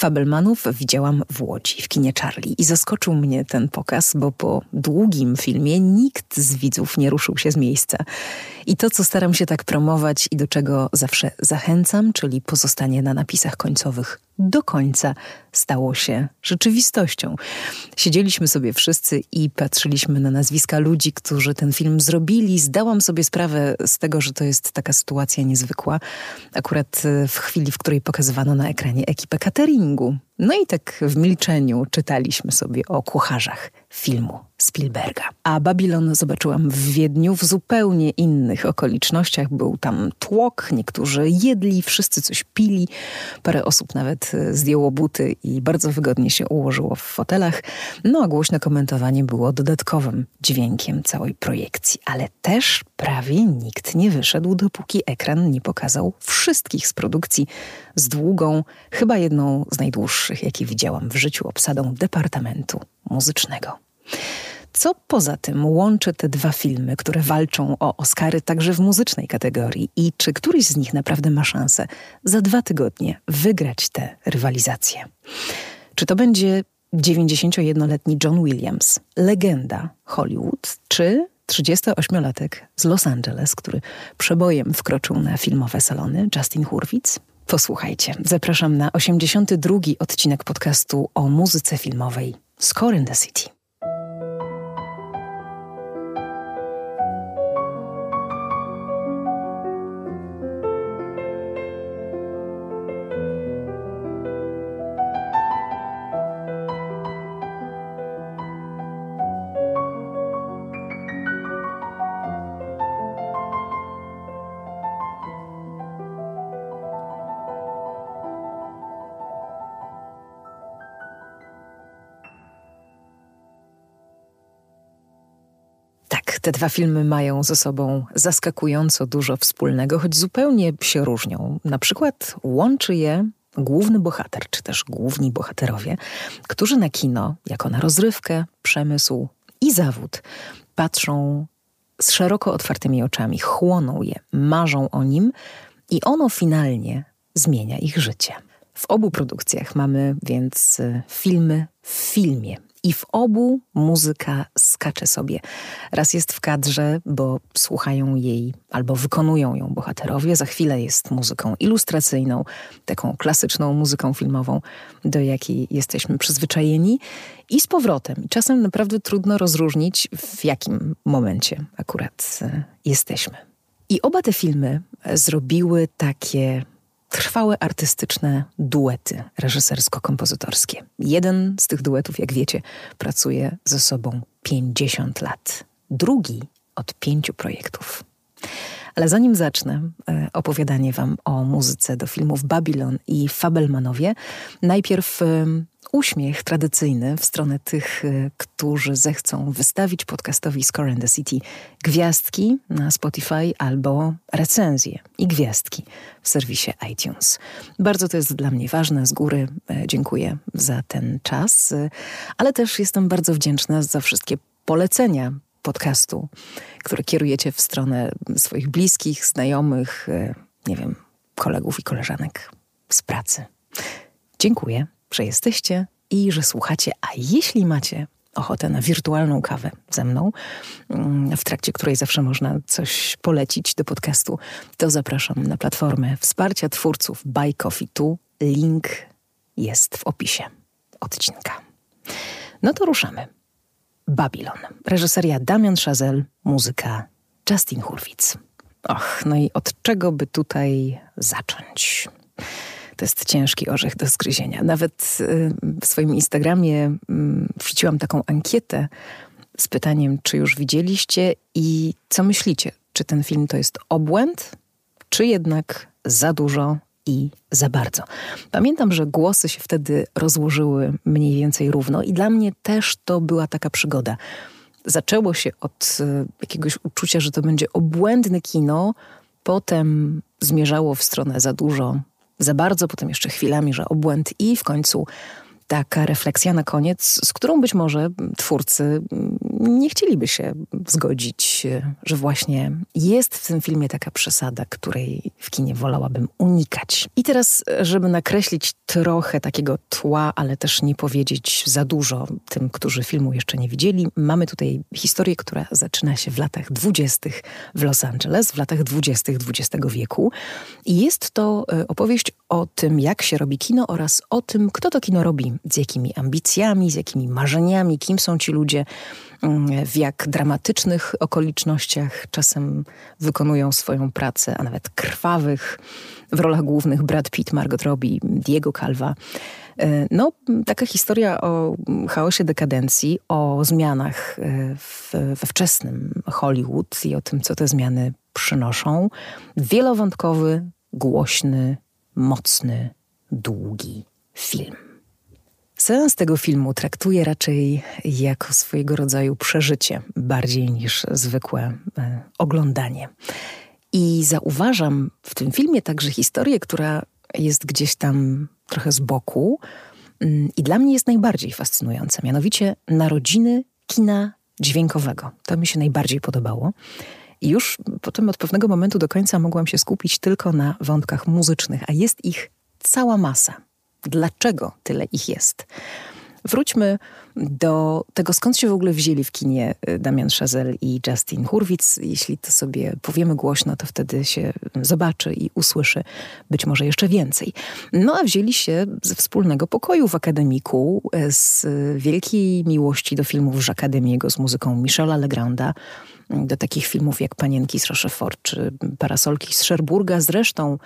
Fabelmanów widziałam w Łodzi, w kinie Charlie i zaskoczył mnie ten pokaz, bo po długim filmie nikt z widzów nie ruszył się z miejsca. I to, co staram się tak promować i do czego zawsze zachęcam, czyli pozostanie na napisach końcowych do końca, stało się rzeczywistością. Siedzieliśmy sobie wszyscy i patrzyliśmy na nazwiska ludzi, którzy ten film zrobili. Zdałam sobie sprawę z tego, że to jest taka sytuacja niezwykła. Akurat w chwili, w której pokazywano na ekranie ekipę No i tak w milczeniu czytaliśmy sobie o kucharzach filmu Spielberga. A Babilon zobaczyłam w Wiedniu w zupełnie innych okolicznościach. Był tam tłok, niektórzy jedli, wszyscy coś pili. Parę osób nawet e, zdjęło buty i bardzo wygodnie się ułożyło w fotelach. No a głośne komentowanie było dodatkowym dźwiękiem całej projekcji. Ale też prawie nikt nie wyszedł, dopóki ekran nie pokazał wszystkich z produkcji z długą, chyba jedną z najdłuższych, jakie widziałam w życiu, obsadą Departamentu Muzycznego. Co poza tym łączy te dwa filmy, które walczą o Oscary także w muzycznej kategorii i czy któryś z nich naprawdę ma szansę za dwa tygodnie wygrać tę rywalizację? Czy to będzie 91-letni John Williams, legenda Hollywood, czy 38-latek z Los Angeles, który przebojem wkroczył na filmowe salony, Justin Hurwitz? Posłuchajcie, zapraszam na 82. odcinek podcastu o muzyce filmowej Score in the City. Te dwa filmy mają ze sobą zaskakująco dużo wspólnego, choć zupełnie się różnią. Na przykład łączy je główny bohater, czy też główni bohaterowie, którzy na kino, jako na rozrywkę, przemysł i zawód, patrzą z szeroko otwartymi oczami, chłoną je, marzą o nim i ono finalnie zmienia ich życie. W obu produkcjach mamy więc y, filmy w filmie, i w obu muzyka skacze sobie. Raz jest w kadrze, bo słuchają jej albo wykonują ją bohaterowie. Za chwilę jest muzyką ilustracyjną, taką klasyczną muzyką filmową, do jakiej jesteśmy przyzwyczajeni. I z powrotem. Czasem naprawdę trudno rozróżnić, w jakim momencie akurat e, jesteśmy. I oba te filmy zrobiły takie trwałe artystyczne duety reżysersko-kompozytorskie. Jeden z tych duetów, jak wiecie, pracuje ze sobą 50 lat, drugi od pięciu projektów. Ale zanim zacznę e, opowiadanie Wam o muzyce do filmów Babylon i Fabelmanowie, najpierw uśmiech tradycyjny w stronę tych, e, którzy zechcą wystawić podcastowi Score in the City gwiazdki na Spotify albo recenzje i gwiazdki w serwisie iTunes. Bardzo to jest dla mnie ważne. Z góry e, dziękuję za ten czas, ale też jestem bardzo wdzięczna za wszystkie polecenia podcastu, które kierujecie w stronę swoich bliskich, znajomych, e, nie wiem, kolegów i koleżanek z pracy. Dziękuję, że jesteście i że słuchacie, a jeśli macie ochotę na wirtualną kawę ze mną, mm, w trakcie której zawsze można coś polecić do podcastu, to zapraszam na platformę wsparcia twórców Buy Coffee 2. Link jest w opisie odcinka. No to ruszamy. Babylon. Reżyseria Damian Chazelle, muzyka Justin Hurwitz. Och, no i od czego by tutaj zacząć? To jest ciężki orzech do zgryzienia. Nawet y, w swoim Instagramie mm, wrzuciłam taką ankietę z pytaniem, czy już widzieliście i co myślicie? Czy ten film to jest obłęd, czy jednak za dużo i za bardzo. Pamiętam, że głosy się wtedy rozłożyły mniej więcej równo i dla mnie też to była taka przygoda. Zaczęło się od e, jakiegoś uczucia, że to będzie obłędne kino, potem zmierzało w stronę za dużo, za bardzo, potem jeszcze chwilami, że obłęd i w końcu taka refleksja na koniec, z którą być może twórcy nie chcieliby się zgodzić, że właśnie jest w tym filmie taka przesada, której w kinie wolałabym unikać. I teraz, żeby nakreślić trochę takiego tła, ale też nie powiedzieć za dużo tym, którzy filmu jeszcze nie widzieli, mamy tutaj historię, która zaczyna się w latach dwudziestych w Los Angeles, w latach dwudziestych XX wieku. I jest to e, opowieść o tym, jak się robi kino oraz o tym, kto to kino robi, z jakimi ambicjami, z jakimi marzeniami, kim są ci ludzie, w jak dramatycznych okolicznościach czasem wykonują swoją pracę, a nawet krwawych. W rolach głównych Brad Pitt, Margot Robbie, Diego Calva. E, no, taka historia o chaosie dekadencji, o zmianach e, w, we wczesnym Hollywood i o tym, co te zmiany przynoszą. Wielowątkowy, głośny, mocny, długi film. Seans tego filmu traktuje raczej jako swojego rodzaju przeżycie, bardziej niż zwykłe e, oglądanie. I zauważam w tym filmie także historię, która jest gdzieś tam trochę z boku mm, i dla mnie jest najbardziej fascynująca, mianowicie narodziny kina dźwiękowego. To mi się najbardziej podobało. I już potem od pewnego momentu do końca mogłam się skupić tylko na wątkach muzycznych, a jest ich cała masa. Dlaczego tyle ich jest? Wróćmy do tego, skąd się w ogóle wzięli w kinie y, Damian Chazelle i Justin Hurwitz. Jeśli to sobie powiemy głośno, to wtedy się zobaczy i usłyszy być może jeszcze więcej. No a wzięli się ze wspólnego pokoju w akademiku, y, z wielkiej miłości do filmów z Akademiego z muzyką Michela Legranda, y, do takich filmów jak Panienki z Rochefort czy Parasolki z Szerburga. Zresztą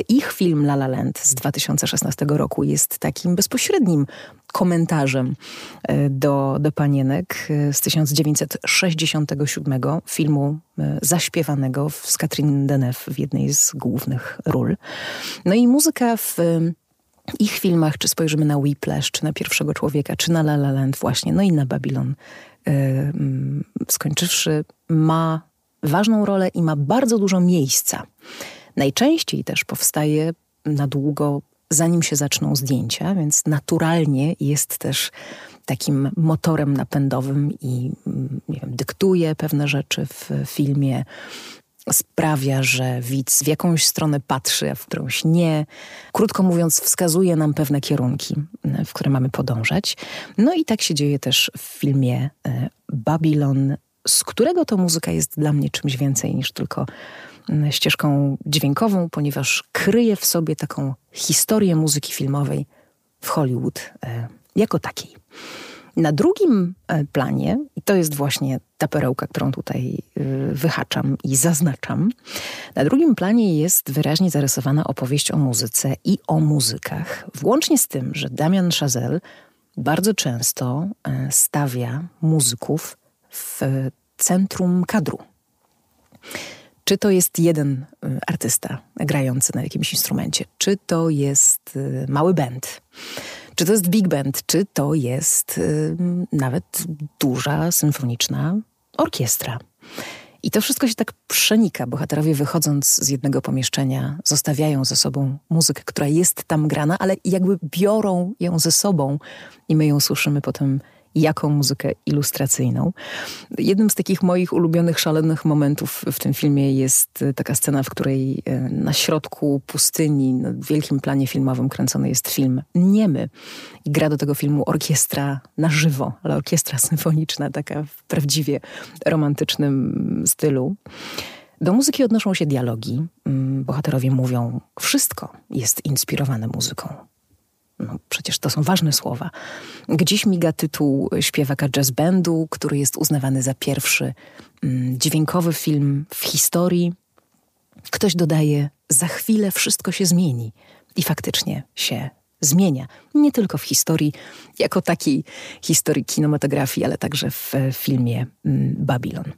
ich film La La Land z 2016 roku jest takim bezpośrednim komentarzem e, do, do panienek e, z 1967 filmu zaśpiewanego z Catherine Deneuve w jednej z głównych ról. No i muzyka w ich filmach, czy spojrzymy na Whiplash, czy na Pierwszego Człowieka, czy na La La Land właśnie, no i na Babylon, skończywszy, ma ważną rolę i ma bardzo dużo miejsca Najczęściej też powstaje na długo, zanim się zaczną zdjęcia, więc naturalnie jest też takim motorem napędowym i mm, nie wiem, dyktuje pewne rzeczy w filmie, sprawia, że widz w jakąś stronę patrzy, a w którąś nie. Krótko mówiąc, wskazuje nam pewne kierunki, w które mamy podążać. No i tak się dzieje też w filmie e, Babylon, z którego to muzyka jest dla mnie czymś więcej niż tylko ścieżką dźwiękową, ponieważ kryje w sobie taką historię muzyki filmowej w Hollywood e, jako takiej. Na drugim e, planie, i to jest właśnie ta perełka, którą tutaj e, wyhaczam i zaznaczam, na drugim planie jest wyraźnie zarysowana opowieść o muzyce i o muzykach, włącznie z tym, że Damian Chazelle bardzo często stawia muzyków w centrum kadru. Czy to jest jeden y, artysta grający na jakimś instrumencie, czy to jest y, mały band, czy to jest big band, czy to jest y, nawet duża symfoniczna orkiestra. I to wszystko się tak przenika. Bohaterowie wychodząc z jednego pomieszczenia, zostawiają ze sobą muzykę, która jest tam grana, ale jakby biorą ją ze sobą i my ją słyszymy potem jako muzykę ilustracyjną. Jednym z takich moich ulubionych, szalonych momentów w tym filmie jest e, taka scena, w której e, na środku pustyni, na wielkim planie filmowym kręcony jest film Niemy. I gra do tego filmu orkiestra na żywo, ale orkiestra symfoniczna, taka w prawdziwie romantycznym stylu. Do muzyki odnoszą się dialogi. Mm, bohaterowie mówią, wszystko jest inspirowane muzyką no, przecież to są ważne słowa. Gdzieś miga tytuł śpiewaka jazz bandu, który jest uznawany za pierwszy mm, dźwiękowy film w historii. Ktoś dodaje, za chwilę wszystko się zmieni. I faktycznie się zmienia. Nie tylko w historii, jako takiej historii kinematografii, ale także w filmie mm, Babylon.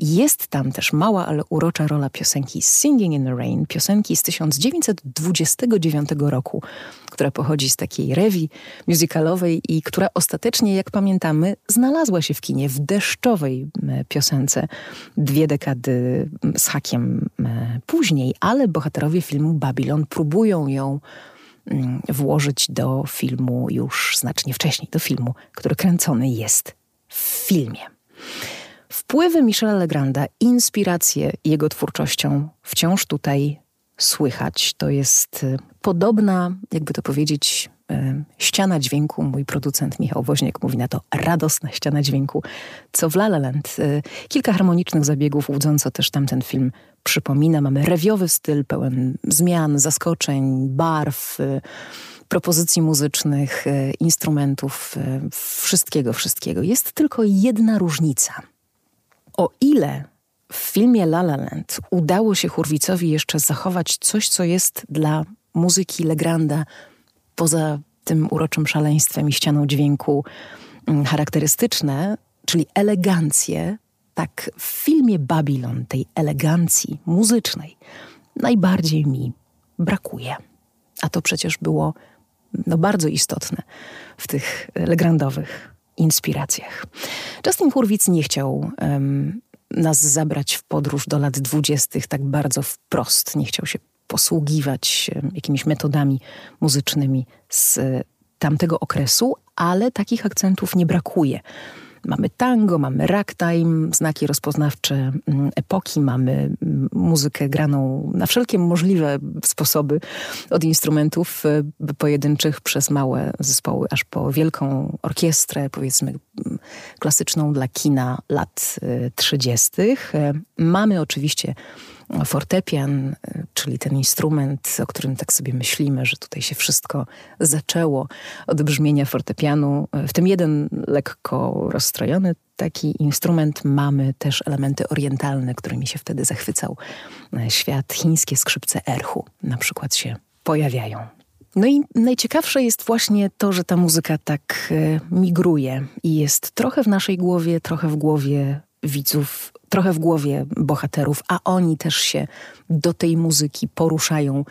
Jest tam też mała, ale urocza rola piosenki Singing in the Rain, piosenki z 1929 roku, która pochodzi z takiej rewi musicalowej i która ostatecznie, jak pamiętamy, znalazła się w kinie w deszczowej piosence dwie dekady z hakiem później, ale bohaterowie filmu Babylon próbują ją włożyć do filmu już znacznie wcześniej, do filmu, który kręcony jest w filmie. Wpływy Michela Legranda, inspiracje jego twórczością wciąż tutaj słychać. To jest y, podobna, jakby to powiedzieć, y, ściana dźwięku. Mój producent Michał Woźniak mówi na to radosna ściana dźwięku, co w La La Land. Y, kilka harmonicznych zabiegów łudząco też tamten film przypomina. Mamy rewiowy styl pełen zmian, zaskoczeń, barw, propozycji muzycznych, instrumentów, wszystkiego, wszystkiego. Jest tylko jedna różnica. O ile w filmie La La Land udało się Hurwicowi jeszcze zachować coś, co jest dla muzyki Legranda poza tym uroczym szaleństwem i ścianą dźwięku mm, charakterystyczne, czyli elegancję, tak w filmie Babylon tej elegancji muzycznej najbardziej mi brakuje. A to przecież było no, bardzo istotne w tych legrandowych inspiracjach. Justin Hurwitz nie chciał um, nas zabrać w podróż do lat dwudziestych tak bardzo wprost. Nie chciał się posługiwać jakimiś metodami muzycznymi z tamtego okresu, ale takich akcentów nie brakuje. Mamy tango, mamy ragtime, znaki rozpoznawcze mm, epoki, mamy mm, muzykę graną na wszelkie możliwe sposoby, od instrumentów e, pojedynczych przez małe zespoły, aż po wielką orkiestrę, powiedzmy mm, klasyczną dla kina lat 30. E, mamy oczywiście fortepian, czyli ten instrument, o którym tak sobie myślimy, że tutaj się wszystko zaczęło od brzmienia fortepianu. W tym jeden lekko rozstrojony taki instrument. Mamy też elementy orientalne, którymi się wtedy zachwycał świat. Chińskie skrzypce erhu na przykład się pojawiają. No i najciekawsze jest właśnie to, że ta muzyka tak e, migruje i jest trochę w naszej głowie, trochę w głowie widzów, trochę w głowie bohaterów, a oni też się do tej muzyki poruszają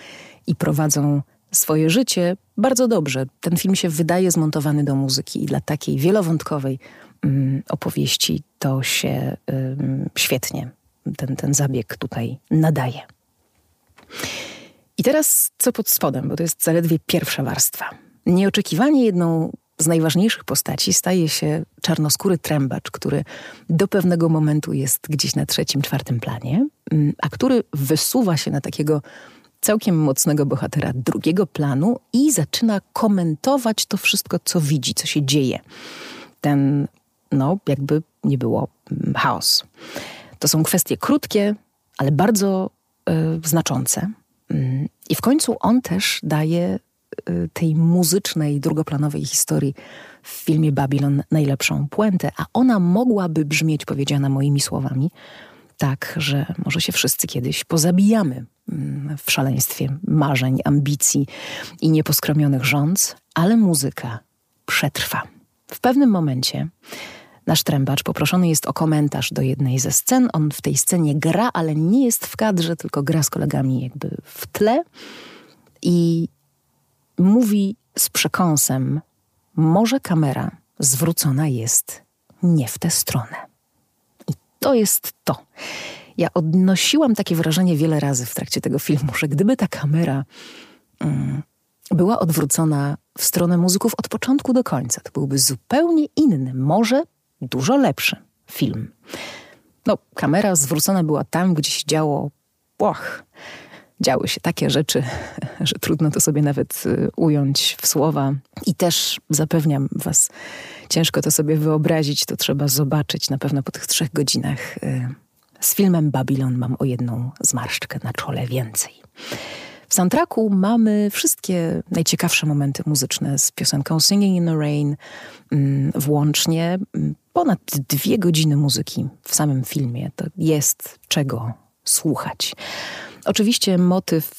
i prowadzą swoje życie bardzo dobrze. Ten film się wydaje zmontowany do muzyki i dla takiej wielowątkowej um, opowieści to się świetnie ten, ten zabieg tutaj nadaje. I teraz co pod spodem, bo to jest zaledwie pierwsza warstwa. Nieoczekiwanie jedną z najważniejszych postaci staje się czarnoskóry trębacz, który do pewnego momentu jest gdzieś na trzecim, czwartym planie, mm, a który wysuwa się na takiego całkiem mocnego bohatera drugiego planu i zaczyna komentować to wszystko, co widzi, co się dzieje. Ten, no, jakby nie było mm, chaos. To są kwestie krótkie, ale bardzo y, znaczące. Mm, I w końcu on też daje tej muzycznej, drugoplanowej historii w filmie Babylon najlepszą puentę, a ona mogłaby brzmieć, powiedziana moimi słowami, tak, że może się wszyscy kiedyś pozabijamy mm, w szaleństwie marzeń, ambicji i nieposkromionych rządz, ale muzyka przetrwa. W pewnym momencie nasz trębacz poproszony jest o komentarz do jednej ze scen. On w tej scenie gra, ale nie jest w kadrze, tylko gra z kolegami jakby w tle. I mówi z przekąsem: Może kamera zwrócona jest nie w tę stronę. I to jest to. Ja odnosiłam takie wrażenie wiele razy w trakcie tego filmu, że gdyby ta kamera mm, była odwrócona w stronę muzyków od początku do końca, to byłby zupełnie inny, może dużo lepszy film. No, kamera zwrócona była tam, gdzie się działo, działy się takie rzeczy, że trudno to sobie nawet y, ująć w słowa. I też zapewniam Was, ciężko to sobie wyobrazić, to trzeba zobaczyć na pewno po tych trzech godzinach. Y, z filmem Babylon mam o jedną zmarszczkę na czole więcej. W soundtracku mamy wszystkie najciekawsze momenty muzyczne z piosenką Singing in the Rain, mm, włącznie mm, ponad dwie godziny muzyki w samym filmie. To jest czego słuchać. Oczywiście motyw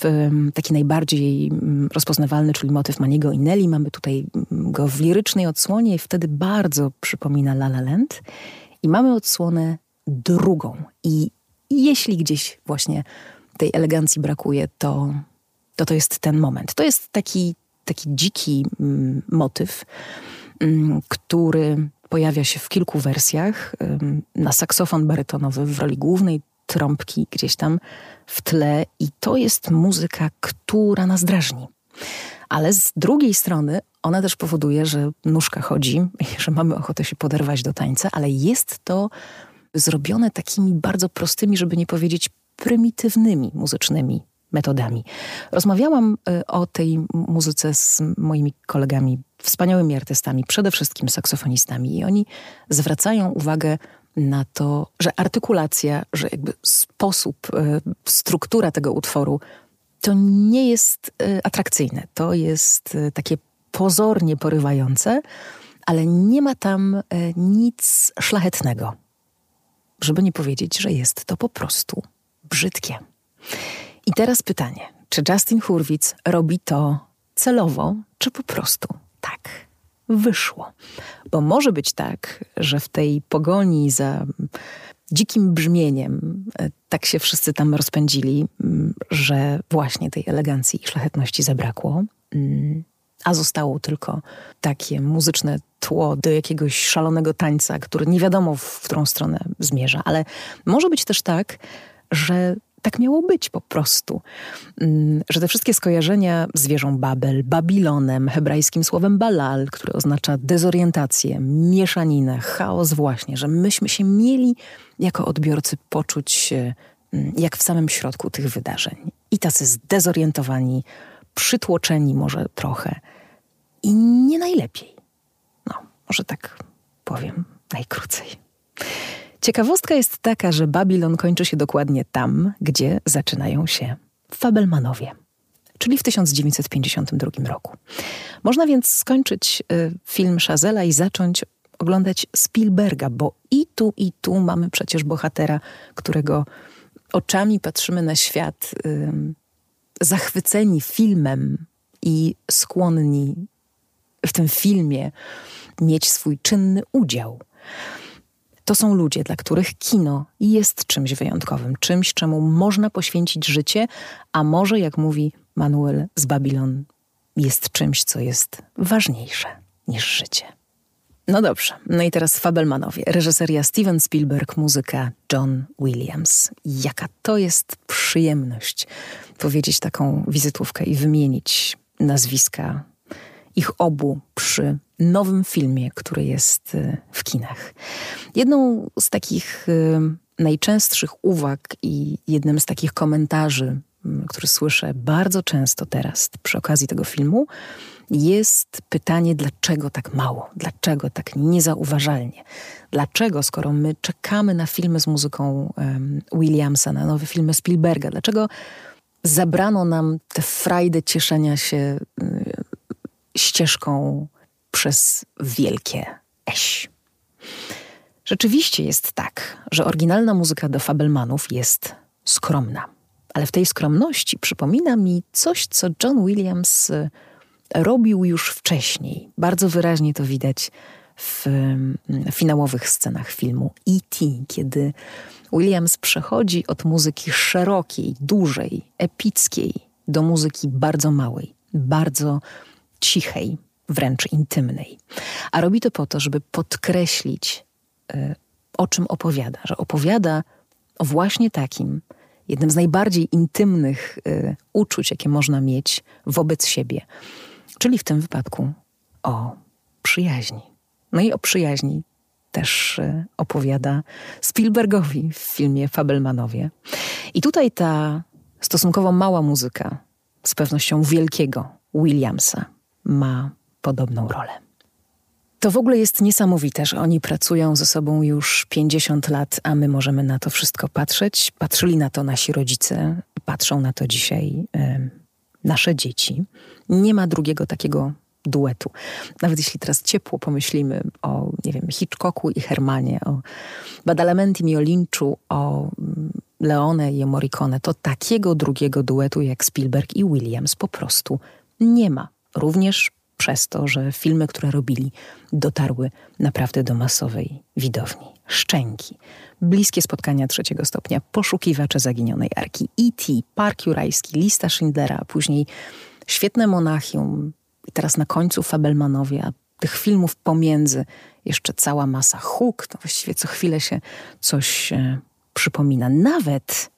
taki najbardziej rozpoznawalny, czyli motyw Maniego i Nelly, mamy tutaj go w lirycznej odsłonie i wtedy bardzo przypomina La La Land. I mamy odsłonę drugą. I jeśli gdzieś właśnie tej elegancji brakuje, to to, to jest ten moment. To jest taki, taki dziki motyw, który pojawia się w kilku wersjach. Na saksofon barytonowy w roli głównej, trąbki gdzieś tam w tle i to jest muzyka, która nas drażni. Ale z drugiej strony ona też powoduje, że nóżka chodzi że mamy ochotę się poderwać do tańca, ale jest to zrobione takimi bardzo prostymi, żeby nie powiedzieć prymitywnymi muzycznymi metodami. Rozmawiałam y, o tej muzyce z moimi kolegami, wspaniałymi artystami, przede wszystkim saksofonistami, i oni zwracają uwagę na to, że artykulacja, że jakby sposób, y, struktura tego utworu to nie jest y, atrakcyjne. To jest takie pozornie porywające, ale nie ma tam nic szlachetnego. Żeby nie powiedzieć, że jest to po prostu brzydkie. I teraz pytanie, czy Justin Hurwitz robi to celowo, czy po prostu tak wyszło? Bo może być tak, że w tej pogoni za dzikim brzmieniem e, tak się wszyscy tam rozpędzili, że właśnie tej elegancji i szlachetności zabrakło, a zostało tylko takie muzyczne tło do jakiegoś szalonego tańca, który nie wiadomo w którą stronę zmierza. Ale może być też tak, że tak miało być po prostu. Mm, że te wszystkie skojarzenia z wieżą Babel, Babilonem, hebrajskim słowem balal, które oznacza dezorientację, mieszaninę, chaos właśnie, że myśmy się mieli jako odbiorcy poczuć mm, jak w samym środku tych wydarzeń. I tacy zdezorientowani, przytłoczeni może trochę. I nie najlepiej. No, może tak powiem najkrócej. Ciekawostka jest taka, że Babilon kończy się dokładnie tam, gdzie zaczynają się Fabelmanowie, czyli w 1952 roku. Można więc skończyć y, film Chazela i zacząć oglądać Spielberga, bo i tu, i tu mamy przecież bohatera, którego oczami patrzymy na świat, y, zachwyceni filmem i skłonni w tym filmie mieć swój czynny udział. To są ludzie, dla których kino jest czymś wyjątkowym, czymś, czemu można poświęcić życie, a może, jak mówi Manuel z Babilon, jest czymś, co jest ważniejsze niż życie. No dobrze, no i teraz Fabelmanowie. Reżyseria Steven Spielberg, muzyka John Williams. Jaka to jest przyjemność powiedzieć taką wizytówkę i wymienić nazwiska ich obu przy nowym filmie, który jest y, w kinach. Jedną z takich y, najczęstszych uwag i jednym z takich komentarzy, który słyszę bardzo często teraz przy okazji tego filmu, jest pytanie, dlaczego tak mało, dlaczego tak niezauważalnie, dlaczego, skoro my czekamy na filmy z muzyką um, Williamsa, na nowe filmy Spielberga, dlaczego zabrano nam tę frajdę cieszenia się y, ścieżką przez wielkie eś. Rzeczywiście jest tak, że oryginalna muzyka do Fabelmanów jest skromna. Ale w tej skromności przypomina mi coś, co John Williams y, robił już wcześniej. Bardzo wyraźnie to widać w mm, finałowych scenach filmu E.T., kiedy Williams przechodzi od muzyki szerokiej, dużej, epickiej do muzyki bardzo małej, bardzo cichej, wręcz intymnej. A robi to po to, żeby podkreślić, y, o czym opowiada, że opowiada o właśnie takim, jednym z najbardziej intymnych y, uczuć, jakie można mieć wobec siebie, czyli w tym wypadku o przyjaźni. No i o przyjaźni też y, opowiada Spielbergowi w filmie Fabelmanowie. I tutaj ta stosunkowo mała muzyka, z pewnością wielkiego Williamsa, ma podobną rolę. To w ogóle jest niesamowite, że oni pracują ze sobą już 50 lat, a my możemy na to wszystko patrzeć. Patrzyli na to nasi rodzice, patrzą na to dzisiaj y, nasze dzieci. Nie ma drugiego takiego duetu. Nawet jeśli teraz ciepło pomyślimy o, nie wiem, Hitchcocku i Hermanie, o Badalamenti i o Lynchu, o mm, Leone i Morricone, to takiego drugiego duetu jak Spielberg i Williams po prostu nie ma. Również przez to, że filmy, które robili, dotarły naprawdę do masowej widowni. Szczęki, bliskie spotkania trzeciego stopnia, poszukiwacze zaginionej arki, E.T., Park Jurajski, Lista Schindlera, później Świetne Monachium i teraz na końcu Fabelmanowie, a tych filmów pomiędzy jeszcze cała masa huk, to właściwie co chwilę się coś e, przypomina. Nawet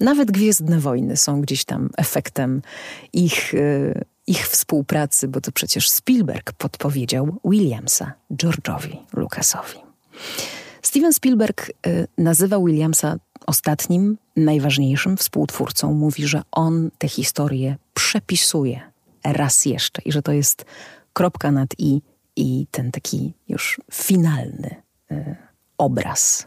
nawet Gwiezdne Wojny są gdzieś tam efektem ich, y, ich współpracy, bo to przecież Spielberg podpowiedział Williamsa George'owi Lucasowi. Steven Spielberg y, nazywa Williamsa ostatnim, najważniejszym współtwórcą. Mówi, że on tę historię przepisuje raz jeszcze i że to jest kropka nad i i ten taki już finalny y, obraz.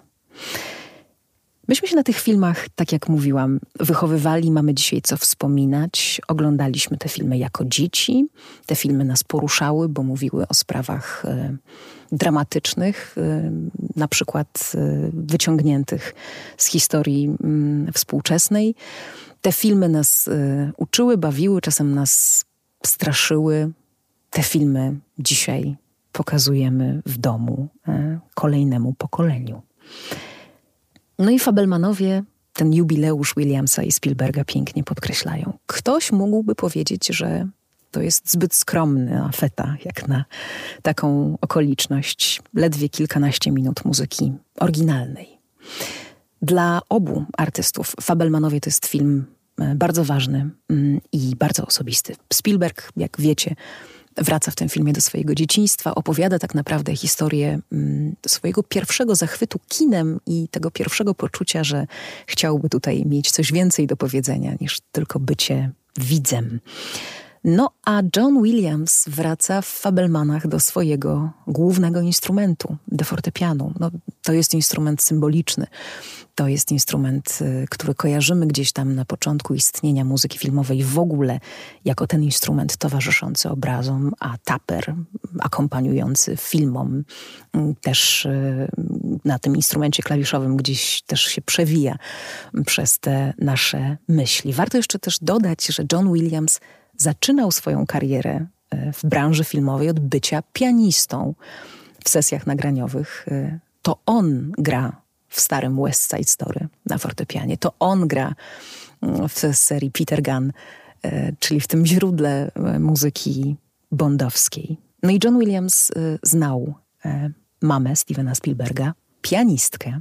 Myśmy się na tych filmach, tak jak mówiłam, wychowywali, mamy dzisiaj co wspominać. Oglądaliśmy te filmy jako dzieci. Te filmy nas poruszały, bo mówiły o sprawach y, dramatycznych, y, na przykład y, wyciągniętych z historii y, współczesnej. Te filmy nas y, uczyły, bawiły, czasem nas straszyły. Te filmy dzisiaj pokazujemy w domu y, kolejnemu pokoleniu. No i Fabelmanowie ten jubileusz Williamsa i Spielberga pięknie podkreślają. Ktoś mógłby powiedzieć, że to jest zbyt skromny feta, jak na taką okoliczność. Ledwie kilkanaście minut muzyki oryginalnej. Dla obu artystów Fabelmanowie to jest film e, bardzo ważny mm, i bardzo osobisty. Spielberg, jak wiecie, wraca w tym filmie do swojego dzieciństwa, opowiada tak naprawdę historię mm, swojego pierwszego zachwytu kinem i tego pierwszego poczucia, że chciałby tutaj mieć coś więcej do powiedzenia niż tylko bycie widzem. No a John Williams wraca w Fabelmanach do swojego głównego instrumentu, do fortepianu. No, to jest instrument symboliczny. To jest instrument, y, który kojarzymy gdzieś tam na początku istnienia muzyki filmowej w ogóle jako ten instrument towarzyszący obrazom, a taper akompaniujący filmom mm, też y, na tym instrumencie klawiszowym gdzieś też się przewija przez te nasze myśli. Warto jeszcze też dodać, że John Williams zaczynał swoją karierę e, w branży filmowej od bycia pianistą w sesjach nagraniowych. E, to on gra w starym West Side Story na fortepianie. To on gra mm, w serii Peter Gunn, e, czyli w tym źródle muzyki bondowskiej. No i John Williams znał mamę Stevena Spielberga, pianistkę.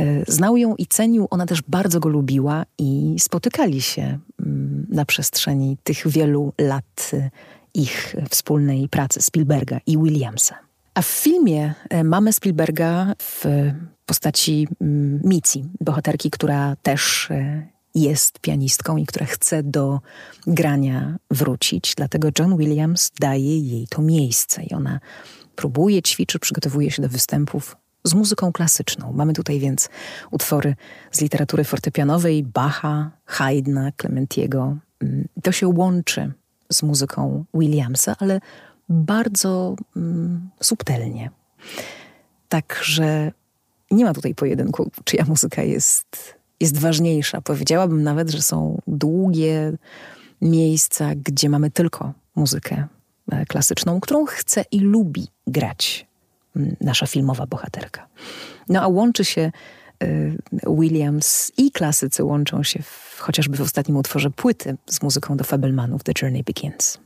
E, znał ją i cenił, ona też bardzo go lubiła i spotykali się mm, na przestrzeni tych wielu lat e, ich wspólnej pracy Spielberga i Williamsa. A w filmie e, mamy Spielberga w postaci mm, Mici, bohaterki, która też jest pianistką i która chce do grania wrócić. Dlatego John Williams daje jej to miejsce i ona próbuje, ćwiczy, przygotowuje się do występów z muzyką klasyczną. Mamy tutaj więc utwory z literatury fortepianowej Bacha, Haydna, Clementiego. Mm, to się łączy z muzyką Williamsa, ale bardzo mm, subtelnie. Także nie ma tutaj pojedynku, czyja muzyka jest, jest ważniejsza. Powiedziałabym nawet, że są długie miejsca, gdzie mamy tylko muzykę e, klasyczną, którą chce i lubi grać nasza filmowa bohaterka. No a łączy się y, Williams i klasycy łączą się w, chociażby w ostatnim utworze płyty z muzyką do Fabelmanów The Journey Begins.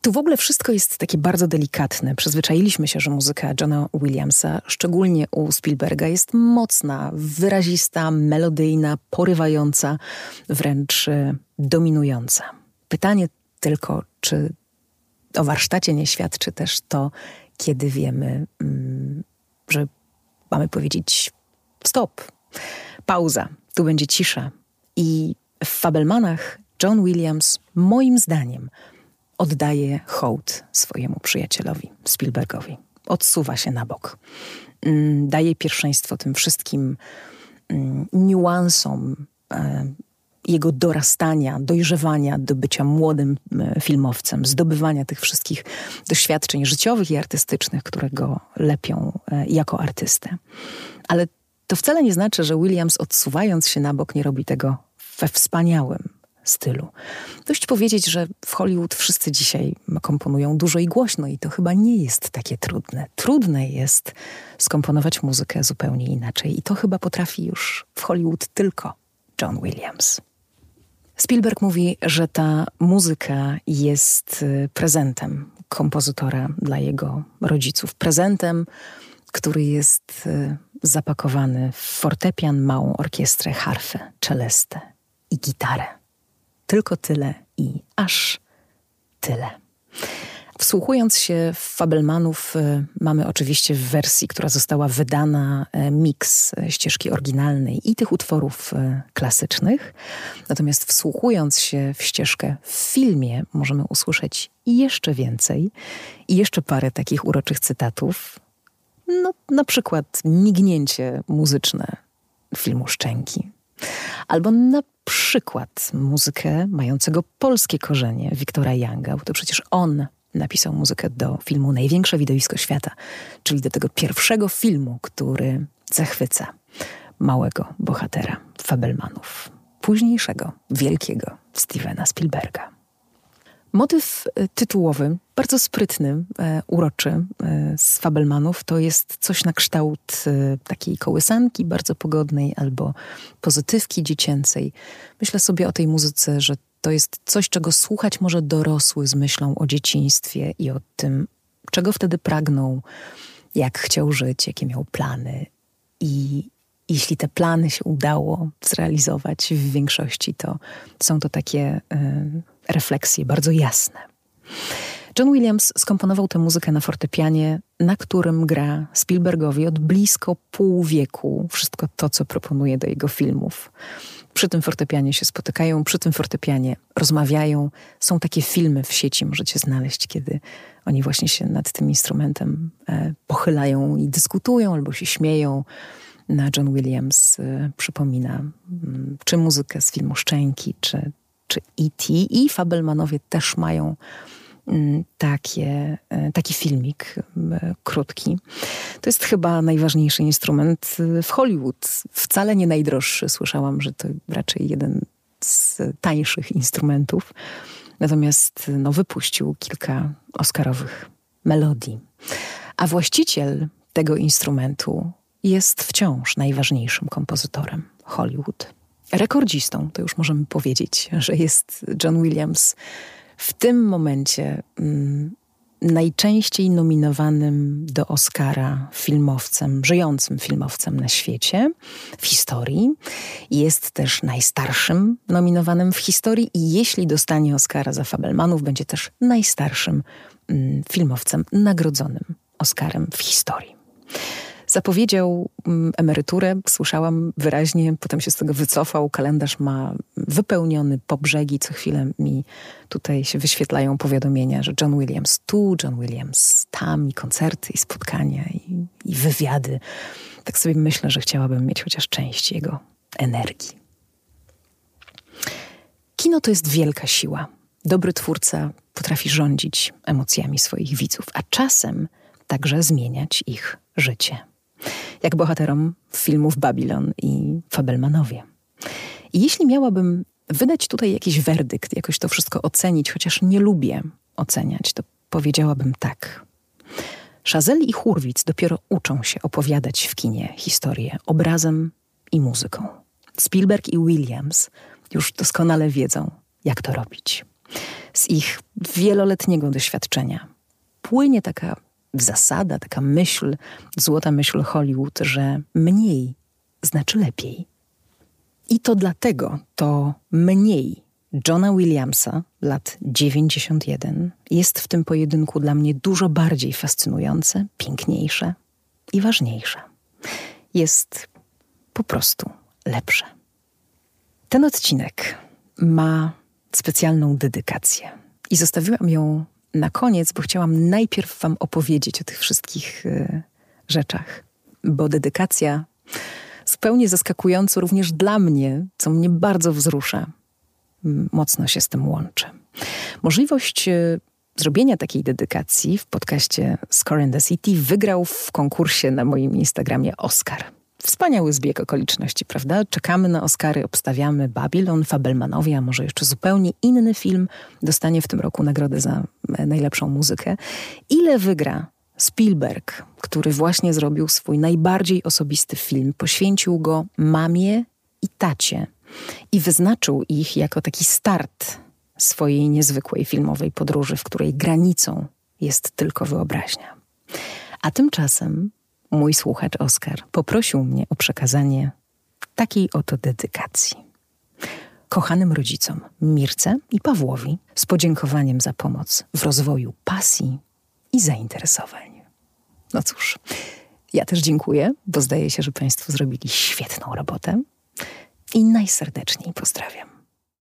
Tu w ogóle wszystko jest takie bardzo delikatne. Przyzwyczailiśmy się, że muzyka Johna Williamsa, szczególnie u Spielberga, jest mocna, wyrazista, melodyjna, porywająca, wręcz y, dominująca. Pytanie tylko, czy o warsztacie nie świadczy też to, kiedy wiemy, mm, że mamy powiedzieć stop, pauza, tu będzie cisza. I w Fabelmanach John Williams, moim zdaniem, oddaje hołd swojemu przyjacielowi Spielbergowi. Odsuwa się na bok. Mm, daje pierwszeństwo tym wszystkim mm, niuansom e, jego dorastania, dojrzewania do bycia młodym e, filmowcem, zdobywania tych wszystkich doświadczeń życiowych i artystycznych, które go lepią e, jako artystę. Ale to wcale nie znaczy, że Williams odsuwając się na bok nie robi tego we wspaniałym stylu. Dość powiedzieć, że w Hollywood wszyscy dzisiaj komponują dużo i głośno i to chyba nie jest takie trudne. Trudne jest skomponować muzykę zupełnie inaczej i to chyba potrafi już w Hollywood tylko John Williams. Spielberg mówi, że ta muzyka jest y, prezentem kompozytora dla jego rodziców. Prezentem, który jest y, zapakowany w fortepian, małą orkiestrę, harfę, czelestę i gitarę. Tylko tyle i aż tyle. Wsłuchując się w Fabelmanów, y, mamy oczywiście w wersji, która została wydana, y, miks ścieżki oryginalnej i tych utworów y, klasycznych. Natomiast wsłuchując się w ścieżkę w filmie, możemy usłyszeć jeszcze więcej i jeszcze parę takich uroczych cytatów. No, na przykład mignięcie muzyczne filmu Szczęki. Albo na przykład muzykę mającego polskie korzenie Wiktora Younga, bo to przecież on napisał muzykę do filmu Największe widowisko świata, czyli do tego pierwszego filmu, który zachwyca małego bohatera Fabelmanów, późniejszego, wielkiego Stevena Spielberga. Motyw e, tytułowy, bardzo sprytny, e, uroczy e, z Fabelmanów, to jest coś na kształt takiej kołysanki bardzo pogodnej albo pozytywki dziecięcej. Myślę sobie o tej muzyce, że to jest coś, czego słuchać może dorosły z myślą o dzieciństwie i o tym, czego wtedy pragnął, jak chciał żyć, jakie miał plany. I jeśli te plany się udało zrealizować w większości, to są to takie y, refleksje bardzo jasne. John Williams skomponował tę muzykę na fortepianie, na którym gra Spielbergowi od blisko pół wieku wszystko to, co proponuje do jego filmów przy tym fortepianie się spotykają, przy tym fortepianie rozmawiają. Są takie filmy w sieci, możecie znaleźć, kiedy oni właśnie się nad tym instrumentem e, pochylają i dyskutują albo się śmieją. Na John Williams e, przypomina mm, czy muzykę z filmu Szczęki, czy, czy E.T. i Fabelmanowie też mają takie, e, taki filmik krótki. To jest chyba najważniejszy instrument y, w Hollywood. Wcale nie najdroższy. Słyszałam, że to raczej jeden z tańszych instrumentów. Natomiast no, wypuścił kilka oscarowych melodii. A właściciel tego instrumentu jest wciąż najważniejszym kompozytorem Hollywood. Rekordzistą, to już możemy powiedzieć, że jest John Williams w tym momencie mm, najczęściej nominowanym do Oscara filmowcem, żyjącym filmowcem na świecie, w historii. Jest też najstarszym nominowanym w historii i jeśli dostanie Oscara za Fabelmanów, będzie też najstarszym mm, filmowcem nagrodzonym Oscarem w historii. Zapowiedział mm, emeryturę, słyszałam wyraźnie, potem się z tego wycofał. Kalendarz ma wypełniony po brzegi. Co chwilę mi tutaj się wyświetlają powiadomienia, że John Williams tu, John Williams tam, i koncerty, i spotkania, i, i wywiady. Tak sobie myślę, że chciałabym mieć chociaż część jego energii. Kino to jest wielka siła. Dobry twórca potrafi rządzić emocjami swoich widzów, a czasem także zmieniać ich życie jak bohaterom filmów Babylon i Fabelmanowie. I jeśli miałabym wydać tutaj jakiś werdykt, jakoś to wszystko ocenić, chociaż nie lubię oceniać, to powiedziałabym tak. Chazelle i Hurwitz dopiero uczą się opowiadać w kinie historię obrazem i muzyką. Spielberg i Williams już doskonale wiedzą, jak to robić. Z ich wieloletniego doświadczenia płynie taka zasada, taka myśl, złota myśl Hollywood, że mniej znaczy lepiej. I to dlatego to mniej Johna Williamsa, lat 91, jest w tym pojedynku dla mnie dużo bardziej fascynujące, piękniejsze i ważniejsze. Jest po prostu lepsze. Ten odcinek ma specjalną dedykację i zostawiłam ją na koniec, bo chciałam najpierw Wam opowiedzieć o tych wszystkich y, rzeczach, bo dedykacja zupełnie zaskakująco również dla mnie, co mnie bardzo wzrusza, mocno się z tym łączy. Możliwość y, zrobienia takiej dedykacji w podcaście Score in the City wygrał w konkursie na moim Instagramie Oscar. Wspaniały zbieg okoliczności, prawda? Czekamy na Oscary, obstawiamy Babylon, Fabelmanowie, a może jeszcze zupełnie inny film dostanie w tym roku nagrodę za e, najlepszą muzykę. Ile wygra Spielberg, który właśnie zrobił swój najbardziej osobisty film, poświęcił go mamie i tacie i wyznaczył ich jako taki start swojej niezwykłej filmowej podróży, w której granicą jest tylko wyobraźnia. A tymczasem mój słuchacz Oskar poprosił mnie o przekazanie takiej oto dedykacji. kochanym rodzicom Mirce i Pawłowi z podziękowaniem za pomoc w rozwoju pasji i zainteresowań. No cóż, ja też dziękuję, bo zdaje się, że Państwo zrobili świetną robotę i najserdeczniej pozdrawiam.